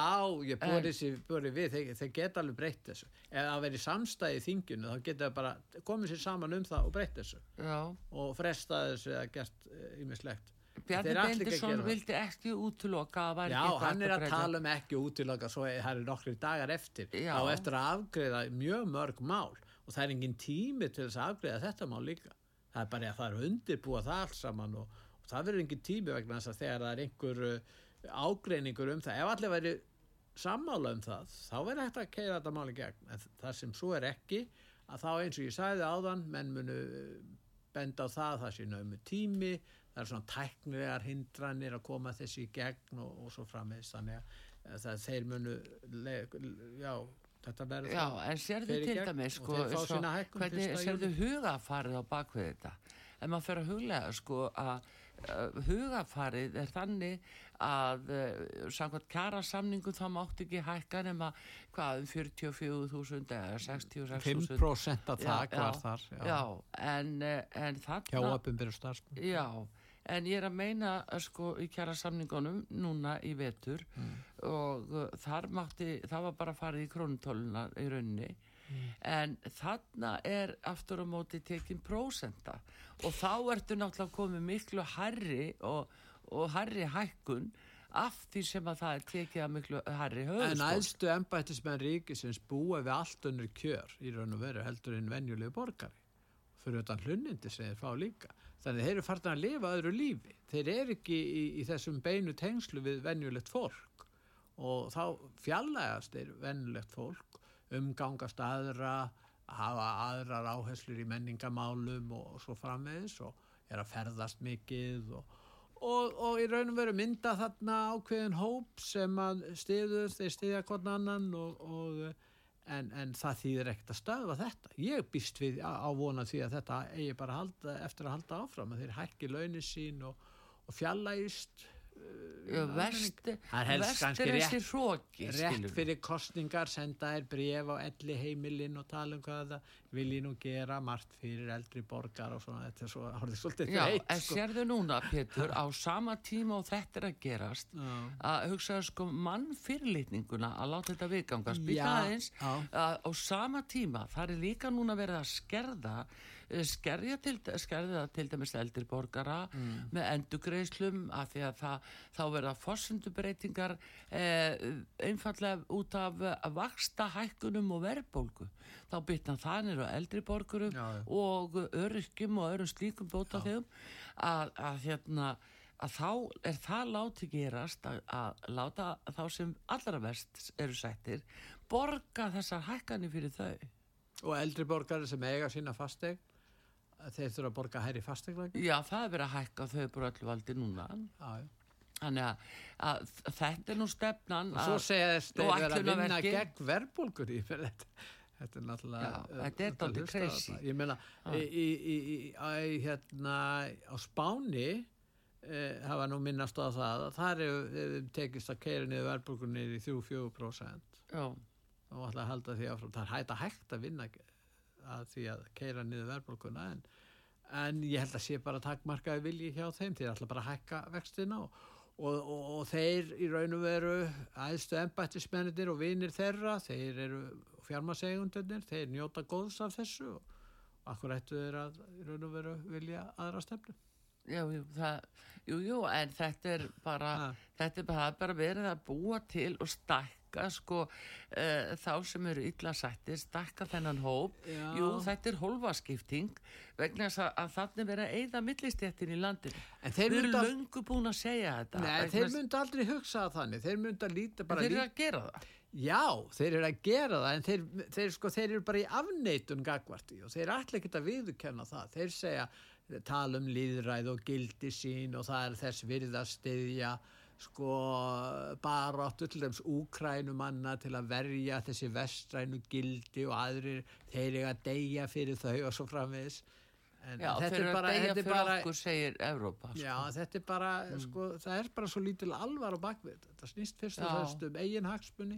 ég borið sér borið við, þeir, þeir geta alveg breytt þessu. Ef það veri samstæði í þinginu, þá geta það bara komið sér saman um það og breytt þessu. Já, Og fresta þessu eða gert ýmislegt. Bjarni að Bendisson það. vildi ekki útloka að Já, hann er að breyta. tala um ekki útiloka svo það eru nokkri dagar eftir. Já. Þá eftir að afgreða mjög mörg mál og það er engin tími til þess að afgreða þetta mál líka. Það er bara að það er undirbúa það allt saman og, og það verður engin tími vegna þess að þegar það er einhver uh, ágreiningur um það. Ef allir væri sammála um það, þá verður hægt að keira þetta mál í gegn. En það sem svo er ekki, að þá eins og ég sagði áðan, menn munu uh, benda á það, það sé náðu tími, það er svona tæknilegar hindranir að koma þessi í gegn og, og svo frammeðist þannig að eh, það þeir munu já, þetta verður Já, en sérðu til dæmis, sko, svo, hvernig 1. sérðu hugafarið á bakvið þetta? En maður fer að huglega, sko, að hugafarið er þannig að uh, samkvæmt kjara samningu þá mátti ekki hækka nema hvað um 44.000 eða 66.000 5% að þak Já, var þar já, Já, en, uh, en þarna Já, en ég er að meina uh, sko í kjara samningunum núna í vetur Mm. og uh, þar mátti, það var bara farið í krónutóluna í rauninni en þarna er aftur á móti tekin prósenta og þá ertu náttúrulega komið miklu herri og, og herri hækkun af því sem að það er tekið að miklu herri En höfuskól æðstu embættismenn ríkisins búa við allt önnur kjör í raun og veru heldur en venjulegu borgari. Fyrir utan hlunnindi sem þeir fá líka. Þannig þeir eru farin að lifa öðru lífi. Þeir eru ekki í, í þessum beinu tengslu við venjulegt fólk og þá fjallægast er venjulegt fólk, umgangast aðra, hafa aðrar áherslur í menningamálum og, svo framvegis og er að ferðast mikið og og, og í raun og veru mynda þarna ákveðin hóp sem að stiður, þeir stiðja hvern annan og, og, en, en það þýðir ekkert að stöðva þetta. Ég býst við á á vona því að þetta eigi bara halda, eftir að halda áfram að þeir hækki launin sín og, og fjallægist vest, er þessi hróki rétt fyrir kostningar senda þær bref á elli heimilinn og tala um hvað það vil ég nú gera margt fyrir eldri borgar og svona þetta er svo, svolítið Já, þreytt, en sko. sérðu núna, Pétur, [laughs] á sama tíma og þetta er að gerast, Já. að hugsa sko mann fyrirlitninguna að láta þetta viðgangast, býta aðeins, á sama tíma, það er líka núna verið að skerða, skerja til, skerða til dæmis eldri borgara Mm. með endugreislum af því að það, þá verða fossundubreitingar eh, einfallega út af eh, vaksta hækkunum og verðbólgu. Þá bytna það nýra eldri borgurum Já, já. og öryrkjum og öðrum slíkum bóta þeim að, að hérna að þá er það láti gerast að, að láta þá sem allra verst eru sættir borga þessar hækkanir fyrir þau og eldri borgari sem eiga sína fasteg þeir þurfa að borga hærri fasteglæk já það er verið að hækka þau bara öllu valdi núna þannig að, að þetta er nú stefnan og svo segja þeir vera að vinna gegn verðbólgur í fyrir þetta. Þetta er náttúrulega Já, ég meina í, í, í, í, í, hérna á Spáni eh, hafa nú minnast á það að þar hefur hefur tekist að keira niður verðbólgur niður í 3-4% já, og að halda því áfram. Það er hægt að hægt að vinna að því að keira niður verðbólguna en, en ég held að sé bara takmarkaði vilji hjá þeim þeir ætla bara að hækka vextina og, og, og, og þeir í raun og veru æðstu embættismennir og vinir þeirra þeir eru fjármasegundunir þeir njóta góðs af þessu og akkur ættu þeir að í raun og veru vilja aðra stefnu. Já, jú, það, jú, jú, en þetta er bara, þetta er er bara verið að búa til og stækka sko uh, þá sem eru illa sættir, stækka þennan hóp, Já. jú, þetta er hólfaskipting vegna að, að þannig verið að eyða millistjættin í landinu. En þeir erum að- löngu búin að segja þetta. Nei, vegna þeir myndu aldrei hugsa þannig þeir myndu að líta bara Þeir eru að gera það. Já, þeir eru að gera það en þeir, þeir, sko, þeir eru bara í afneitun gagvarti og þeir ætla ekki að viðurkenna það. Þeir segja, tala um líðræð og gildi sín og það er þess virða stiðja sko bara áttu til dæms úkrænumanna til að verja þessi vestrænu gildi og aðrir þeir eru að deyja fyrir þau og svo framvegis. En Já, þetta er bara, þetta er bara, Evrópa. Sko. Já, þetta er bara, sko, það er bara svo lítil alvar á bakvið. Þetta snýst fyrst og fremst um eigin hagsmunni.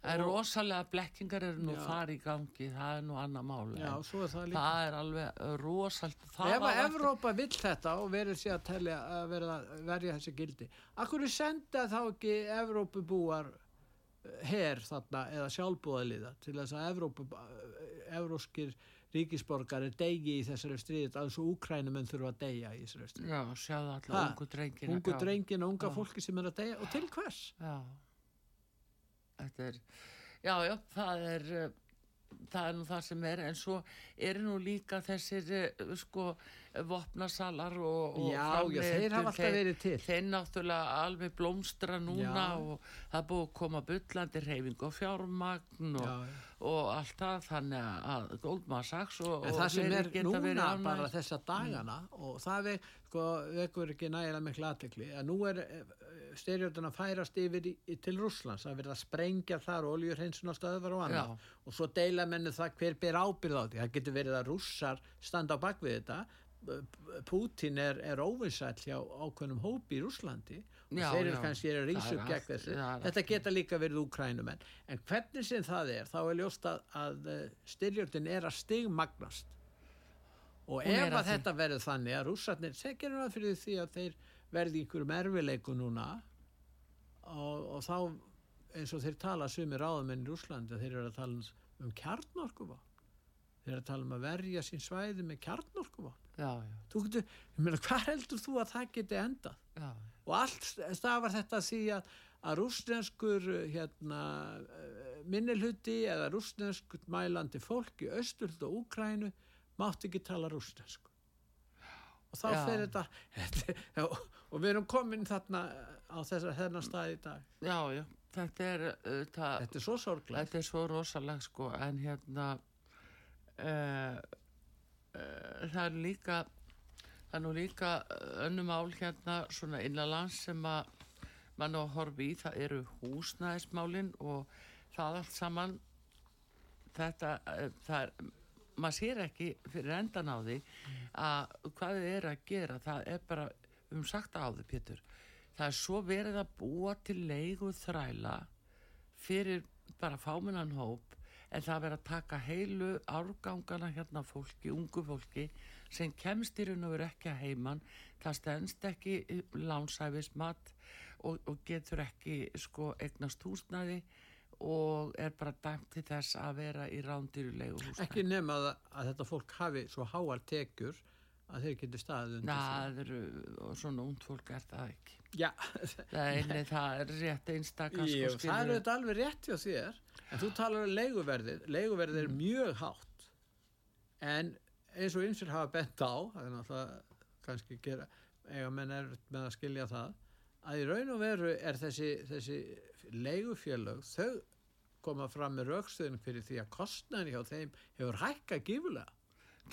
Það er rosalega blekkingar eru nú Já. þar í gangi, það er nú annað mál. Já, en svo er það líka. það er alveg rosalt. Ef að Evrópa vill þetta og verður sér að, telja, að verða, verja þessi gildi, akkur er senda þá ekki Evrópu búar her þarna eða sjálfbúðaliða til þess að Evrópu, evróskir ríkisborgari degi í þessari stríðið alveg svo úkrænumenn þurfa að deyja í þessari stríðið. Já, sjáðu alltaf ungu drengina. Ungu já. drengin og unga fólki sem er að deyja og til hvers? Já. Þetta er, já, já, það er, uh, það er nú það sem er, en svo eru nú líka þessir, uh, sko, vopnasalar og, og Já, já, þeir hafa alltaf verið til. Þeir náttúrulega alveg blómstra núna Já. og það er búið að koma bullandi reyfing og fjármagn og, og allt það, þannig að Goldman Sachs og, En það sem er núna bara þessa dagana og það vek, sko, vekur ekki nægilega miklu aðtekli að nú er styrjöldun að færast yfir í, í, til Rússlands. Það er verið að sprengja þar oljurheinsun á stöðvar og annað. Já. og svo deila mennu það hver ber ábyrð á því. Það getur verið að rússar standa á bakvið þetta. Pútín er, er óvinsæll hjá ákveðnum hópi í Rússlandi. Og Já, þeir eru kannski að er upp gegn þessu. þetta geta líka verið úkrænumenn en hvernig sem það er þá er ljóst að, að styrjöldin er að stigmagnast og ef að þetta verður þannig að rússarnir segir það fyrir því að þeir verði einhverjum erfileiku núna og, og þá eins og þeir tala sumir ráðamenn í Rússlandi þeir eru að tala um um kjarnorkuvá þeir eru að tala um að verja sín svæði með kjarnorkuvá já, já, þú getur, ég meina hvað heldur þú að það geti endað? Já, og allt stafar þetta því að, að rústenskur hérna, eh, minnilhuti eða rústenskur mælandi fólk í Östurld og Úkrænu mátt ekki tala rústensku og þá Já. fer þetta, og, og við erum komin þarna á þessar þennan stað í dag. Já, já, þetta er, uh, það, þetta er svo sorglega þetta er svo rosalega sko, en hérna uh, uh, það er líka það er nú líka önnum ál hérna svona innanlands sem að mann á að horfa í, það eru húsnæðismálin og það allt saman. Þetta, það er maður sér ekki fyrir endan á því að hvað þið er að gera. Það er bara, um sagt á því Pétur það er svo verið að búa til leigu þræla fyrir bara fámennan hóp en það verið að taka heilu árgangana hérna fólki, ungu fólki sem kemst í raun og veru ekki að heiman það stendst ekki lánsæfismat og, og getur ekki sko eignast húsnæði og er bara dæmt til þess að vera í rándýrulegu húsnæði. Ekki nema að, að þetta fólk hafi svo háar tekjur að þeir geti staðið undir það eru, og svona ungd fólk er það ekki. Já, Nei, nei, það er rétt einstakar Jú, sko, það er skilurðu. þetta alveg rétt hjá þér. En þú talar um leiguverðið. Leiguverðið er mjög hátt. En eins og einsir hafa bent á það er náttúrulega kannski gera eiga menn er með að skilja það að í raun og veru er þessi, þessi leigufélög þau koma fram með raukstöðin fyrir því að kostnæðin hjá þeim hefur hækkað gífulega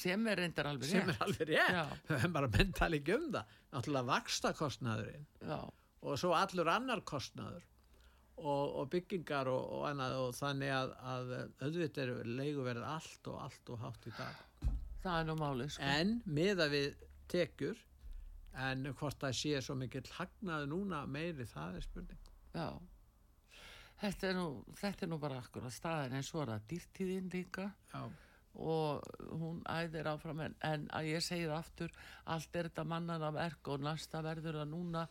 sem er reyndar alveg sem er rétt alveg rétt. [laughs] Það er bara menn tala ekki um það. Náttúrulega vaksta kostnæðurinn og svo allur annar kostnaður og, og byggingar og, og annað og þannig að, að auðvitað eru leiguverð allt og allt og hátt í dag. Það er nú málið sko. en miða við tekjur en hvort það sé svo mikill hagnaði núna meiri það er spurning. Já þetta er nú, þetta er nú bara akkur að staðin en svo er það dýrtíðin líka. Já, og hún æðir áfram en, en að ég segi það aftur allt er þetta mannan af erk og næsta verður það núna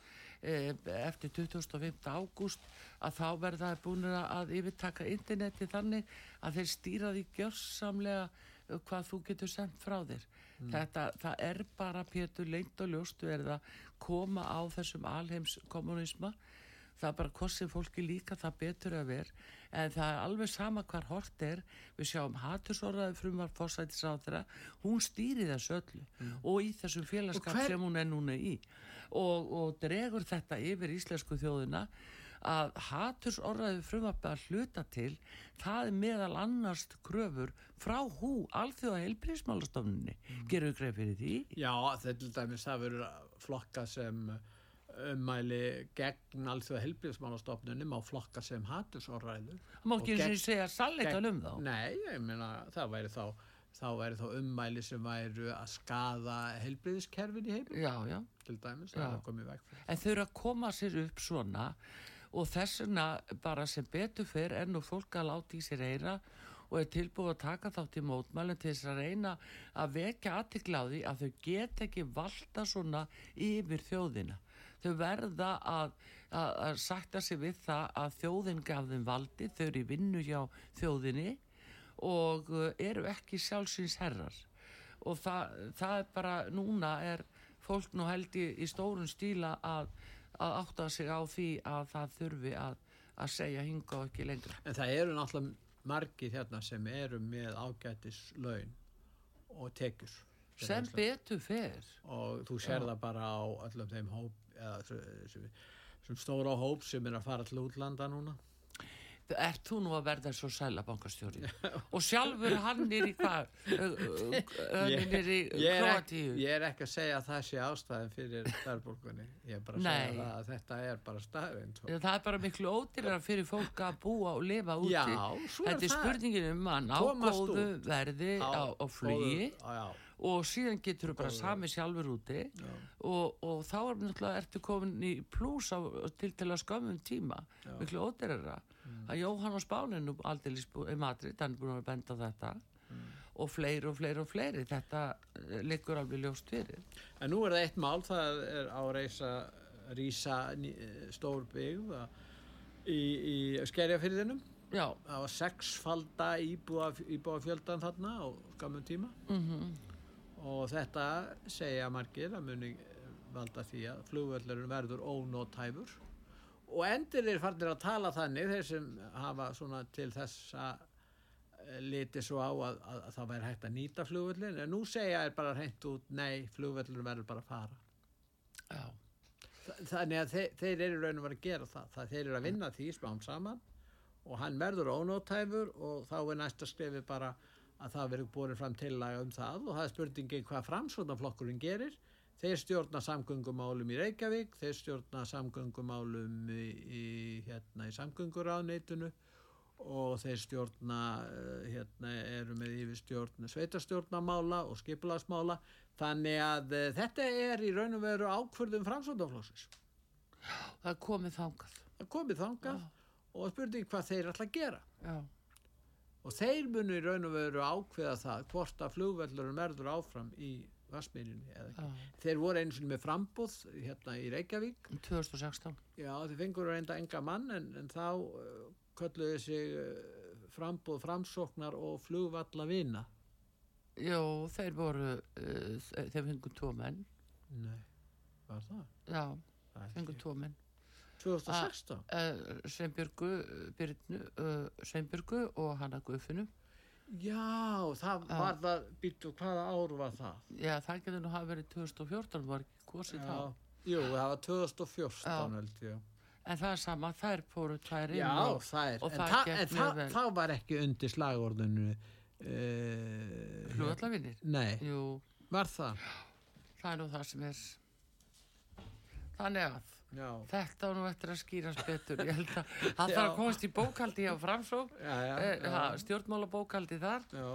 e, eftir 25. ágúst að þá verða það búin að yfirtaka interneti þannig að þeir stýra því gjörsamlega eh, hvað þú getur sendt frá þér. Þetta, það er bara pétur lengt og ljóstu er það koma á þessum alheims kommunisma það er bara kostið fólki líka það betur að ver. En það er alveg sama hvar hort er. Við sjáum hatursorðaði frumvar fórsættisáþra, hún stýri þessu öllu. Og í þessum félagskap hver- sem hún er núna í. Og, og dregur þetta yfir íslensku þjóðina að hatursorðaði frumvarpi að hluta til það er meðal annars kröfur frá hú, alþjóða heilbrísmálastofnunni mm. gerur greið fyrir því? Já þetta til dæmis það verður flokka sem ummæli gegn alþjóða helbriðsmálastofnunum á flokka sem hatursorræður það má ekki eins og segja sannleikan um þá? Nei, ég meina það væri þá þá væri þá ummæli sem væru að skaða helbriðiskerfin í heiminn já, já. Til dæmis, Já. það komið fyrir. En þau eru að koma sér upp svona og þess vegna bara sem betur fyrr er nú fólk að láta í sér eira og er tilbúið að taka þátt í mótmælum til þess að reyna að vekja aðtikla á því að þau get ekki valda svona yfir þjóðina þau verða að, að, að sakta sig við það að þjóðin gaf þeim valdi, þau eru í vinnu hjá þjóðinni og uh, eru ekki sjálfsins herrar. Og það, það er bara núna er fólk nú held í, í stórun stíla að, að átta sig á því að það þurfi að, að segja hinga og ekki lengra. En það eru náttúrulega margir hérna sem eru með ágætis laun og tekjur sem betur fer. Og þú sér það bara á öllum þeim hóp sem, stóra hóp sem er að fara til útlanda núna. Ert þú nú að verða svo sælabankastjóri? [laughs] Og sjálfur hann er í hvað? Hann er í er Kroatíu? ég er ekki að segja að það sé ástæðin fyrir verðbólgunni. Ég er bara að Nei. segja það að þetta er bara staðrind það er bara miklu ódýrar fyrir fólk að búa og lifa úti. Já, svo er þetta er það. spurningin um að ná góðu verði á, á flugi. á, já, og síðan getur þú bara sami sjálfur úti. Og, og þá er náttúrulega ertu komin í plús á, til til að skömmum tíma miklu ódýrara. Að Jóhann á Spáninu aldrei í Madrid, hann er búin að benda þetta. Og fleiri og fleiri og fleiri. Þetta eh, liggur alveg ljóst fyrir. En nú er það eitt mál, það er á reysa, rísa ný- stór byggð að- í, í skerjafyrðinum Já, það var sexfalda íbúa, íbúa fjöldan þarna á skamum tíma. Mhm, og þetta segja margir að muni valda því að flugvöllurinn verður ónótæfur og endur er farnir að tala þannig þeir sem hafa svona til þess að liti svo á að, að, að það væri hægt að nýta flugvöllin en nú segja er bara hreint út nei, flugvöllurinn verður bara að fara. Já, Þa- þannig að þeir, þeir eru raun og verið að gera það. það þeir eru að vinna því smám saman og hann verður ónótæfur og þá er næsta skrefi bara að það verður búin fram tillaga um það og það er spurningin hvað framsvöndaflokkurinn gerir. Þeir stjórna samgöngumálum í Reykjavík þeir stjórna samgöngumálum í, í, hérna, í samgönguráðneitinu og þeir stjórna eh, hérna eru með yfir stjórn sveitarstjórnamála og skipulagsmála. Þannig að uh, þetta er í raun og veru ákvörðum framsvöndaflokksins það komið þangað. það komið þangað og spurning hvað þeir ætla að gera. Já, og þeir munu í raun og veru ákveða það hvort að flugvellurum verður áfram í Vassmýrinni eða ekki. já, Þeir voru einu sinni með frambúð hérna í Reykjavík. 2016. Já, þeir fengur reynda enga mann en, en þá uh, kölluðu sig uh, frambúð framsóknar og flugvalla vina. Jó, þeir voru, uh, þeir fengur tvo menn. Nei, var það? Já, það fengur tvo menn. 2016? Uh, Sveinbjörgu, uh, Byrnu, uh, Sveinbjörgu og Hanna Guðfinu. Já, það Já. var það, býttu, hvaða ár var það? Já, það getur nú hafa verið 2014, var ekki kosið þá. Jú, það var 2014 Já. held ég. En það er sama, þær fóru tvær inn Já, og, er, og en, það það, en það, það var ekki undir slagordinu uh, Flugvallavinir. Nei, Jú, var það? það er nú það sem er. Þannig að Já, þetta á nú eftir að skýrast betur. Ég held að [laughs] það Já. þarf að komast í bókaldi á framsók, já, já, eh, já, stjórnmála bókaldi þar. Já,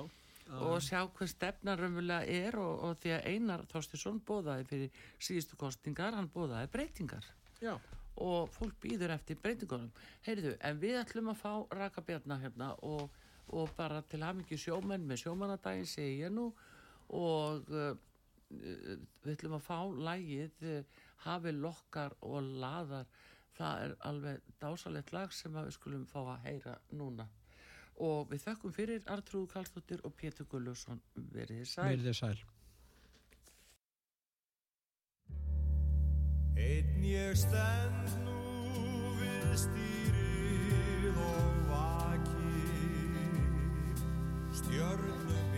og sjá hver stefna raunverulega er og, og því að Einar Þorstinsson bóðaði fyrir síðustu kostingar, hann bóðaði breytingar. Já, og fólk býður eftir breytingunum. Heyrðu, en við ætlum að fá Raka Bjarna hérna og, og bara til hamingi sjómenn með sjómannadaginn segi ég nú. Og uh, við ætlum að fá lægið uh, hafi lokkar og laðar það er alveg dásalett lag sem að við skulum fá að heyra núna. Og við þökkum fyrir Artrúð Karlsdóttir og Pétur Gullusson verið þið sæl. Verðið sæl. Einn ég stend nú við stýrið og vaki Stjörnum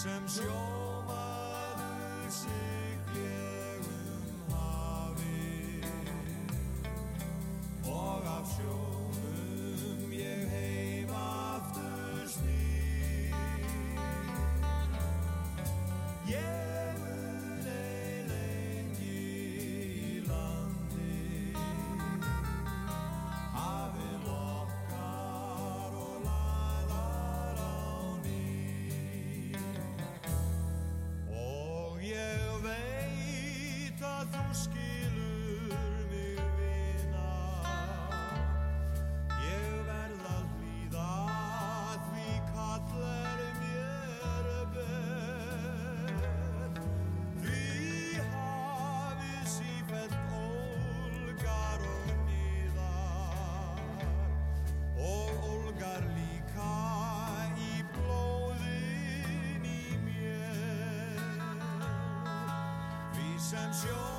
sem sjómaður sigleg Því sem